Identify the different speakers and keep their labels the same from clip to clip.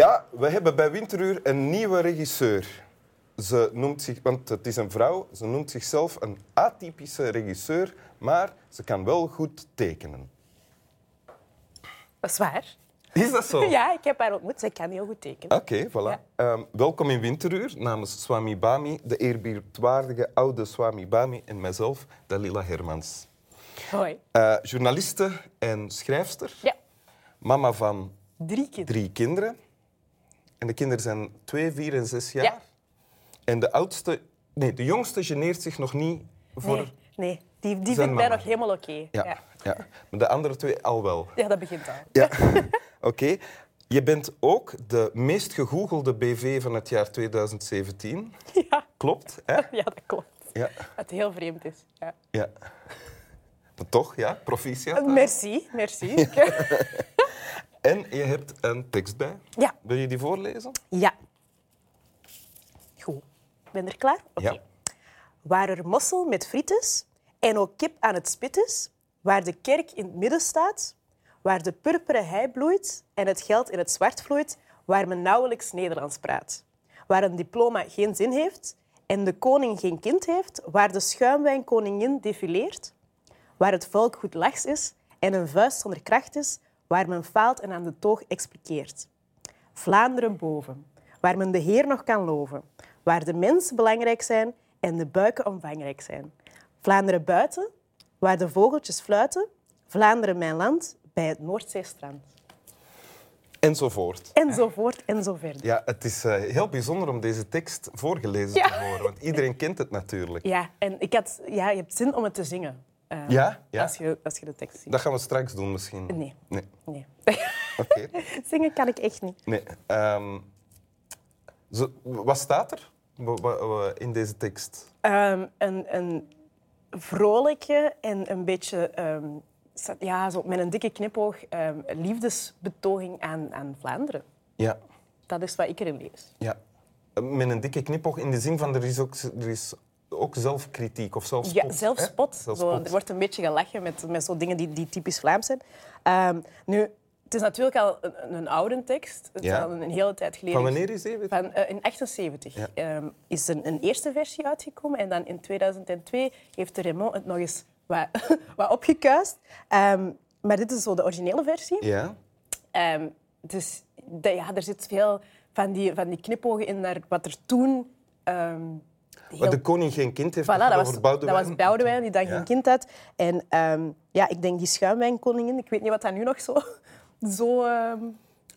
Speaker 1: Ja, we hebben bij Winteruur een nieuwe regisseur. Ze noemt zich, want het is een vrouw, ze noemt zichzelf een atypische regisseur, maar ze kan wel goed tekenen.
Speaker 2: Dat is waar.
Speaker 1: Is dat zo?
Speaker 2: Ja, ik heb haar ontmoet. Zij kan heel goed tekenen.
Speaker 1: Oké, voilà.
Speaker 2: Ja.
Speaker 1: Ehm, welkom in Winteruur namens Swami Bami, de eerbiedwaardige oude Swami Bami en mijzelf, Dalila Hermans.
Speaker 2: Hoi.
Speaker 1: Eh, journaliste en schrijfster,
Speaker 2: Ja,
Speaker 1: mama van
Speaker 2: drie kinderen.
Speaker 1: drie kinderen. En de kinderen zijn twee, vier en zes jaar.
Speaker 2: Ja.
Speaker 1: En de oudste, nee, de jongste geneert zich nog niet voor...
Speaker 2: Nee, nee. die, die
Speaker 1: Zijn
Speaker 2: vindt mij
Speaker 1: mama.
Speaker 2: nog helemaal oké.
Speaker 1: Ja,
Speaker 2: Ja.
Speaker 1: ja. Maar de andere twee al wel.
Speaker 2: ja, dat begint al.
Speaker 1: Ja, oké. Je bent ook de meest gegoogelde BV van het jaar 2017.
Speaker 2: Ja,
Speaker 1: Klopt, hè?
Speaker 2: ja dat klopt.
Speaker 1: Ja.
Speaker 2: Wat heel vreemd is. Ja.
Speaker 1: ja. Maar toch, ja, proficiat.
Speaker 2: Merci, merci.
Speaker 1: En je hebt een tekst bij.
Speaker 2: Ja.
Speaker 1: Wil je die voorlezen?
Speaker 2: Ja. Goed. Ben er klaar? Oké.
Speaker 1: Ja.
Speaker 2: Waar er mossel met friet is en ook kip aan het spit is, waar de kerk in het midden staat, waar de purperen hei bloeit en het geld in het zwart vloeit, waar men nauwelijks Nederlands praat. Waar een diploma geen zin heeft en de koning geen kind heeft, waar de schuimwijnkoningin defileert, waar het volk goed lachs is en een vuist zonder kracht is, waar men faalt en aan de toog expliqueert. Vlaanderen boven, waar men de Heer nog kan loven, waar de mensen belangrijk zijn en de buiken omvangrijk zijn. Vlaanderen buiten, waar de vogeltjes fluiten, Vlaanderen mijn land, bij het Noordzeestrand.
Speaker 1: Enzovoort.
Speaker 2: Enzovoort en zo verder.
Speaker 1: Ja, het is eh, heel bijzonder om deze tekst voorgelezen
Speaker 2: Ja.
Speaker 1: te horen, want iedereen kent het natuurlijk.
Speaker 2: Ja, en ik had, ja, je hebt zin om het te zingen. Eh,
Speaker 1: Ja? Ja.
Speaker 2: Als, je, als je de tekst ziet.
Speaker 1: Dat gaan we straks doen misschien.
Speaker 2: Nee.
Speaker 1: Nee.
Speaker 2: Nee.
Speaker 1: Oké.
Speaker 2: zingen kan ik echt niet.
Speaker 1: Nee. Ehm, zo, wat staat er in deze tekst?
Speaker 2: Ehm, een, een vrolijke en een beetje ehm, ja, zo met een dikke knipoog liefdesbetoging aan, aan Vlaanderen.
Speaker 1: Ja.
Speaker 2: Dat is wat ik erin lees.
Speaker 1: ja. Met een dikke knipoog in de zin van er is ook, er is ook zelfkritiek of zelfspot.
Speaker 2: Ja, zelfspot. Zo, er wordt een beetje gelachen met, met zo dingen die, die typisch Vlaams zijn. Ehm, nu, het is natuurlijk al een, een oude tekst. Het is al een hele tijd geleden.
Speaker 1: Van wanneer is die?
Speaker 2: Van, eh, in 78
Speaker 1: Ja.
Speaker 2: ehm, is er een eerste versie uitgekomen. En dan in 2002 heeft de Raymond het nog eens wat, wat opgekuist. Ehm, maar dit is zo de originele versie.
Speaker 1: Ja.
Speaker 2: Dus de- ja, er zit veel van die, van die knipogen in naar wat er toen... heel-
Speaker 1: Waar de koning geen kind heeft,
Speaker 2: Voilà, dat, was, dat was Boudewijn, die dan
Speaker 1: Ja.
Speaker 2: geen kind had. En ehm, ja, ik denk die schuimwijnkoningin, ik weet niet wat dat nu nog zo... zo ehm,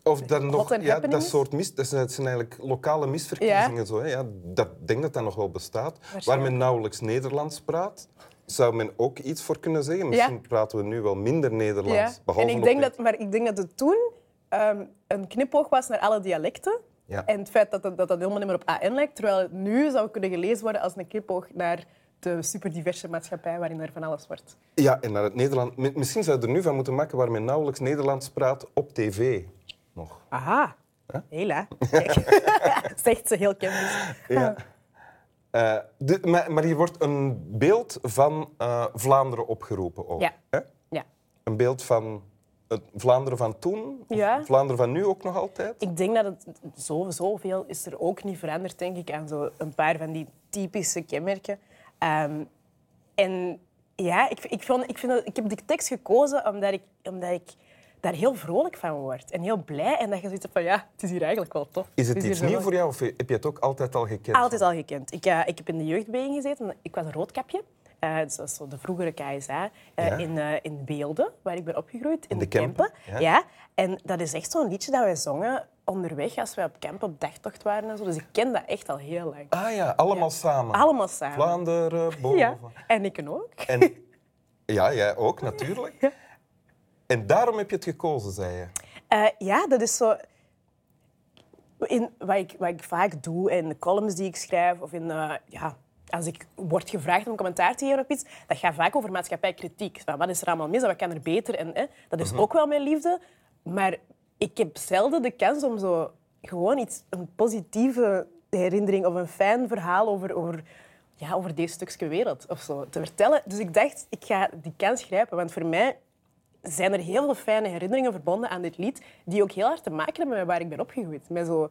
Speaker 1: Of dan nog, ja, dat soort mis, dat zijn, eigenlijk lokale misverkiezingen. Zo, hè. Ja, dat, denk dat dat nog wel bestaat. Waar men nauwelijks Nederlands praat, zou men ook iets voor kunnen zeggen. Misschien praten we nu wel minder Nederlands.
Speaker 2: ja.
Speaker 1: Behalve
Speaker 2: En ik denk dat, maar ik denk dat het toen ehm, een knipoog was naar alle dialecten.
Speaker 1: Ja.
Speaker 2: En het feit dat dat, dat dat helemaal niet meer op AN lijkt, terwijl het nu zou kunnen gelezen worden als een knipoog naar de superdiverse maatschappij waarin er van alles wordt.
Speaker 1: Ja, en naar het Nederland. Mi- Misschien zou je er nu van moeten maken waar men nauwelijks Nederlands praat op tv. Nog.
Speaker 2: Aha. Hela. Kijk. Zegt ze heel kennis.
Speaker 1: Ja. Eh, de- maar, maar hier wordt een beeld van eh, Vlaanderen opgeroepen ook.
Speaker 2: Ja.
Speaker 1: Hè?
Speaker 2: Ja.
Speaker 1: Een beeld van het Vlaanderen van toen? Of
Speaker 2: Ja.
Speaker 1: Vlaanderen van nu ook nog altijd?
Speaker 2: Ik denk dat het zo, zoveel is er ook niet veranderd, denk ik, aan zo een paar van die typische kenmerken. Ehm, en ja, ik, ik, vond, ik, vind dat, ik heb die tekst gekozen omdat ik, omdat ik daar heel vrolijk van word. En heel blij. En dat je zoiets hebt van, ja, het is hier eigenlijk wel tof.
Speaker 1: Is het iets
Speaker 2: zo
Speaker 1: nieuw
Speaker 2: wel-
Speaker 1: voor jou of heb je het ook altijd al gekend?
Speaker 2: Altijd al gekend. Ik, eh, ik heb in de jeugdbeweging gezeten. Ik was een roodkapje. Dat was zo de vroegere KSA. eh,
Speaker 1: Ja.
Speaker 2: in, eh, in Beelden, waar ik ben opgegroeid. In,
Speaker 1: de
Speaker 2: de, Kempen.
Speaker 1: Kempen,
Speaker 2: Ja.
Speaker 1: ja.
Speaker 2: En dat is echt zo'n liedje dat wij zongen onderweg als wij op camp op dagtocht waren. En zo. Dus ik ken dat echt al heel lang.
Speaker 1: Ah ja, allemaal samen.
Speaker 2: Allemaal samen.
Speaker 1: Vlaanderen, boven.
Speaker 2: Ja. En ik ook.
Speaker 1: En, ja, jij ook natuurlijk. En daarom heb je het gekozen, zei je.
Speaker 2: Ja, dat is zo... In, wat, ik, wat ik vaak doe in de columns die ik schrijf, of in, ja, als ik word gevraagd om commentaar te geven op iets, dat gaat vaak over maatschappijkritiek. Van wat is er allemaal mis en wat kan er beter? En, eh, dat is ook wel mijn liefde. Maar ik heb zelden de kans om zo gewoon iets, een positieve herinnering of een fijn verhaal over, over, ja, over deze stukje wereld of zo te vertellen. Dus ik dacht, ik ga die kans grijpen. Want voor mij zijn er heel veel fijne herinneringen verbonden aan dit lied, die ook heel hard te maken hebben met waar ik ben opgegroeid. Met zo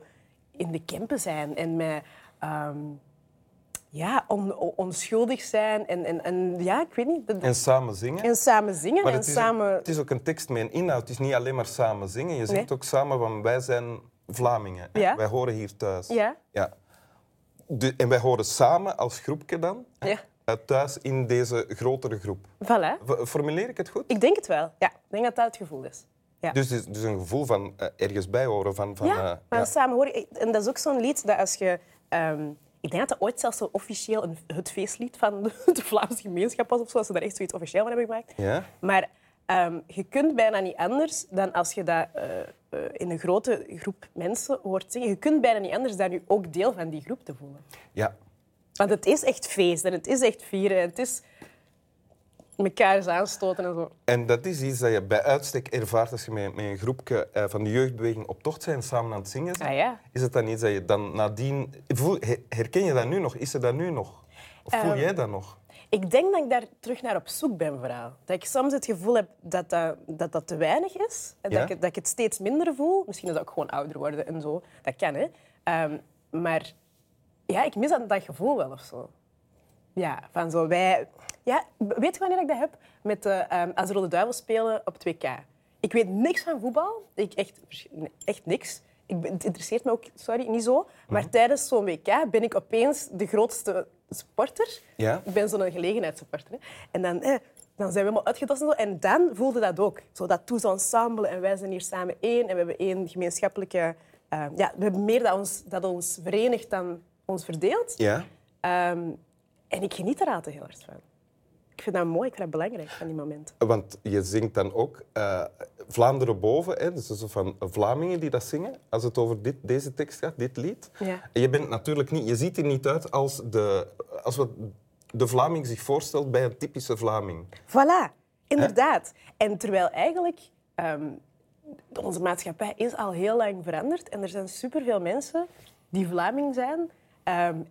Speaker 2: in de Kempen zijn en met ehm, ja, on- on- onschuldig zijn en, en, en ja, ik weet niet. dat-
Speaker 1: En samen zingen.
Speaker 2: en samen zingen
Speaker 1: Maar
Speaker 2: en
Speaker 1: het is,
Speaker 2: samen...
Speaker 1: het is ook een tekst met een inhoud. Het is niet alleen maar samen zingen. Je zingt
Speaker 2: Nee.
Speaker 1: ook samen van wij zijn Vlamingen.
Speaker 2: Ja.
Speaker 1: Wij horen hier thuis.
Speaker 2: Ja.
Speaker 1: Ja. De- en wij horen samen als groepje dan
Speaker 2: Ja.
Speaker 1: eh, thuis in deze grotere groep.
Speaker 2: Voilà.
Speaker 1: Formuleer ik het goed?
Speaker 2: Ik denk het wel. Ja, ik denk dat dat het gevoel is. Ja.
Speaker 1: Dus, dus een gevoel van eh, ergens bij horen. Van, van,
Speaker 2: ja,
Speaker 1: eh,
Speaker 2: maar
Speaker 1: ja.
Speaker 2: samen hoor ik- En dat is ook zo'n lied dat als je... ehm, ik denk dat dat ooit zelfs zo officieel een, het feestlied van de, de Vlaamse gemeenschap was of zo. Dat ze daar echt zoiets officieel van hebben gemaakt.
Speaker 1: Ja?
Speaker 2: Maar ehm, je kunt bijna niet anders dan als je dat eh, eh, in een grote groep mensen hoort zingen. Je kunt bijna niet anders dan je ook deel van die groep te voelen.
Speaker 1: ja.
Speaker 2: Want het is echt feest en het is echt vieren. En het is elkaar eens aanstoten en zo.
Speaker 1: En dat is iets dat je bij uitstek ervaart als je met, met een groepje eh, van de jeugdbeweging op tocht zijn, samen aan het zingen.
Speaker 2: Ah, ja.
Speaker 1: Is het dan iets dat je dan nadien... Herken je dat nu nog? Is er dat nu nog? Of voel
Speaker 2: Ehm,
Speaker 1: jij dat nog?
Speaker 2: Ik denk dat ik daar terug naar op zoek ben, vooral. Dat ik soms het gevoel heb dat dat, dat, dat te weinig is. En
Speaker 1: Ja?
Speaker 2: dat, ik, het- dat ik het steeds minder voel. Misschien is dat ook gewoon ouder worden en zo. Dat kan, hè. Ehm, maar ja, ik mis dat, dat gevoel wel of zo. Ja, van zo wij... Ja, weet je wanneer ik dat heb? Met de, ehm, als de Rode Duivels spelen op 2K. Ik weet niks van voetbal. Ik echt, echt niks. Ik ben, het interesseert me ook sorry, niet zo. Maar
Speaker 1: Mhm.
Speaker 2: tijdens zo'n WK ben ik opeens de grootste sporter.
Speaker 1: Ja?
Speaker 2: Ik ben zo'n gelegenheidssupporter. Hè. En dan, eh, dan zijn we helemaal uitgedost en zo. En dan voelde dat ook. Zo dat tous ensemble. En wij zijn hier samen één. En we hebben één gemeenschappelijke... eh, ja, we hebben meer dat ons, dat ons verenigt dan ons verdeelt.
Speaker 1: Ja?
Speaker 2: Ehm, en ik geniet er altijd heel hard van. Vind dat mooi, ik vind dat belangrijk van die momenten.
Speaker 1: Want je zingt dan ook eh, Vlaanderen boven, hè? dus zo van Vlamingen die dat zingen, als het over dit, deze tekst gaat, dit lied.
Speaker 2: Ja.
Speaker 1: En je bent natuurlijk niet, je ziet er niet uit als, de, als wat de Vlaming zich voorstelt bij een typische Vlaming.
Speaker 2: Voilà, inderdaad. En terwijl eigenlijk ehm, onze maatschappij is al heel lang veranderd en er zijn superveel mensen die Vlaming zijn ehm,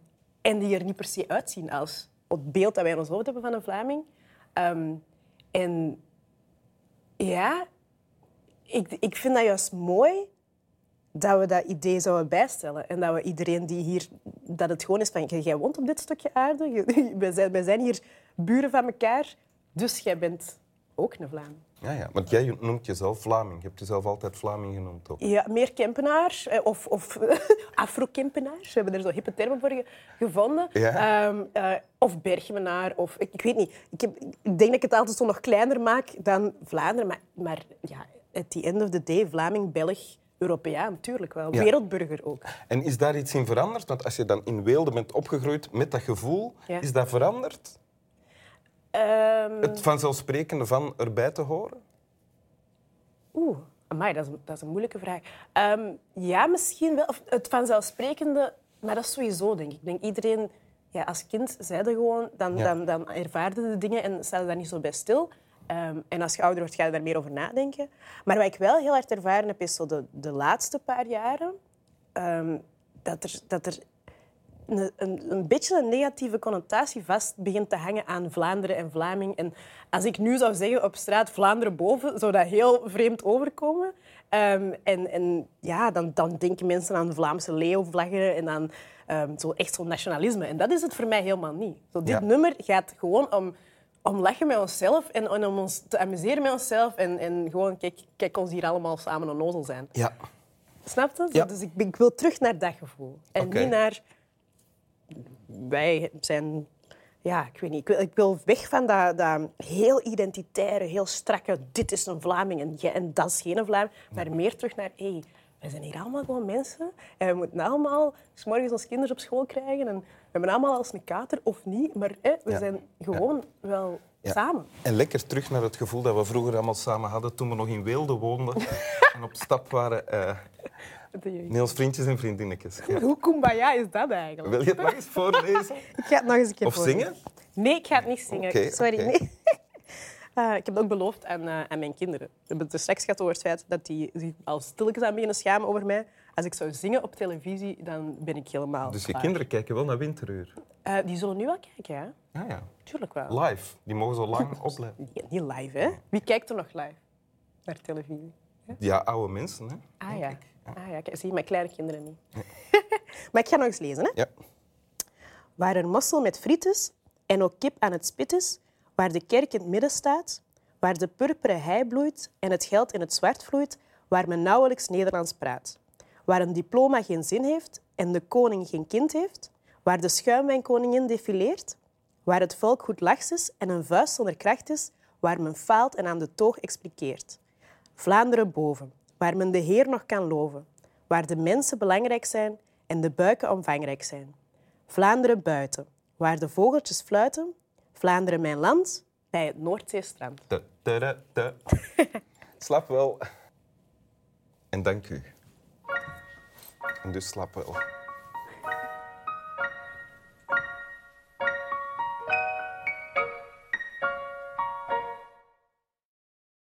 Speaker 2: en die er niet per se uitzien als het beeld dat wij in ons hoofd hebben van een Vlaming. Ehm, en ja, ik, ik vind dat juist mooi dat we dat idee zouden bijstellen. En dat we iedereen die hier... Dat het gewoon is van, jij woont op dit stukje aarde. Wij zijn, wij zijn hier buren van elkaar. Dus jij bent ook een Vlaam.
Speaker 1: Ja, ja, want jij noemt jezelf Vlaming. Je hebt jezelf altijd Vlaming genoemd ook.
Speaker 2: Ja, meer Kempenaar eh, of, of Afro-Kempenaar. We hebben er zo hippe termen voor ge- gevonden.
Speaker 1: Ja.
Speaker 2: Ehm, eh, of Bergemenaar. Of, ik, ik weet niet. Ik, heb, ik denk dat ik het altijd zo nog kleiner maak dan Vlaanderen. Maar, maar ja, at the end of the day, Vlaming, Belg, Europeaan, natuurlijk wel.
Speaker 1: Ja.
Speaker 2: Wereldburger ook.
Speaker 1: En is daar iets in veranderd? Want als je dan in Weelde bent opgegroeid met dat gevoel,
Speaker 2: Ja.
Speaker 1: is dat veranderd?
Speaker 2: Ehm,
Speaker 1: Het vanzelfsprekende van erbij te horen?
Speaker 2: Oeh, amai, dat is, dat is een moeilijke vraag. Ehm, ja, misschien wel. Of het vanzelfsprekende, maar dat is sowieso, denk ik. Ik denk iedereen, ja, als kind zei dat gewoon, dan,
Speaker 1: Ja.
Speaker 2: dan, dan ervaarde de dingen en stelde daar niet zo bij stil. Ehm, en als je ouder wordt, ga je daar meer over nadenken. Maar wat ik wel heel hard ervaren heb, is zo de, de laatste paar jaren, dat er, dat er een, een, een beetje een negatieve connotatie vast begint te hangen aan Vlaanderen en Vlaming. En als ik nu zou zeggen op straat Vlaanderen boven, zou dat heel vreemd overkomen. Ehm, en en ja, dan, dan denken mensen aan Vlaamse leeuwvlaggen en aan ehm, zo echt zo'n nationalisme. En dat is het voor mij helemaal niet. Zo, dit
Speaker 1: Ja.
Speaker 2: nummer gaat gewoon om, om lachen met onszelf en, en om ons te amuseren met onszelf. En, en gewoon, kijk, kijk ons hier allemaal samen onnozel zijn.
Speaker 1: Ja.
Speaker 2: Snap je?
Speaker 1: Ja.
Speaker 2: Dus ik, ik wil terug naar dat gevoel. En niet naar... Wij zijn... Ja, ik weet niet. Ik wil, ik wil weg van dat, dat heel identitaire, heel strakke... Dit is een Vlaming en, en dat is geen Vlaming. Maar meer terug naar... Hey, wij zijn hier allemaal gewoon mensen. En we moeten allemaal... s morgens onze kinderen op school krijgen. En we hebben allemaal als een kater, of niet. Maar we
Speaker 1: Ja.
Speaker 2: zijn gewoon wel
Speaker 1: Ja.
Speaker 2: samen.
Speaker 1: En lekker terug naar het gevoel dat we vroeger allemaal samen hadden toen we nog in Weelde woonden en op stap waren. ons vriendjes en vriendinnetjes. Ja.
Speaker 2: Hoe kumbaya is dat eigenlijk?
Speaker 1: Wil je het nog eens voorlezen?
Speaker 2: Ik ga het nog eens een keer
Speaker 1: Of
Speaker 2: voorlezen.
Speaker 1: zingen?
Speaker 2: Nee, ik ga het niet zingen. Sorry, nee. Eh, ik heb het ook beloofd aan, eh, aan mijn kinderen. We hebben het er straks gehad over het feit dat die zich al stilletjes aan beginnen schamen over mij. Als ik zou zingen op televisie, dan ben ik helemaal
Speaker 1: Dus je
Speaker 2: klaar.
Speaker 1: kinderen kijken wel naar Winteruur.
Speaker 2: Eh, die zullen nu wel kijken, ja.
Speaker 1: Ja, ja.
Speaker 2: Tuurlijk wel.
Speaker 1: Live. Die mogen zo lang opletten.
Speaker 2: Niet live, hè? Wie kijkt er nog live? naar televisie?
Speaker 1: Ja, oude mensen, hè?
Speaker 2: Ah ja. Ah, ja. Kijk, zie je, mijn kleine kinderen niet. maar ik ga nog eens lezen. Hè?
Speaker 1: Ja.
Speaker 2: Waar een mossel met friet is en ook kip aan het spit is, waar de kerk in het midden staat, waar de purperen hei bloeit en het geld in het zwart vloeit, waar men nauwelijks Nederlands praat. Waar een diploma geen zin heeft en de koning geen kind heeft, waar de schuimwijnkoningin defileert, waar het volk goed lachs is en een vuist zonder kracht is, waar men faalt en aan de toog expliqueert. Vlaanderen boven, waar men de Heer nog kan loven, waar de mensen belangrijk zijn en de buiken omvangrijk zijn. Vlaanderen buiten, waar de vogeltjes fluiten, Vlaanderen mijn land, bij het Noordzeestrand.
Speaker 1: Da, da, da. Slap wel. En dank u. En dus slap wel.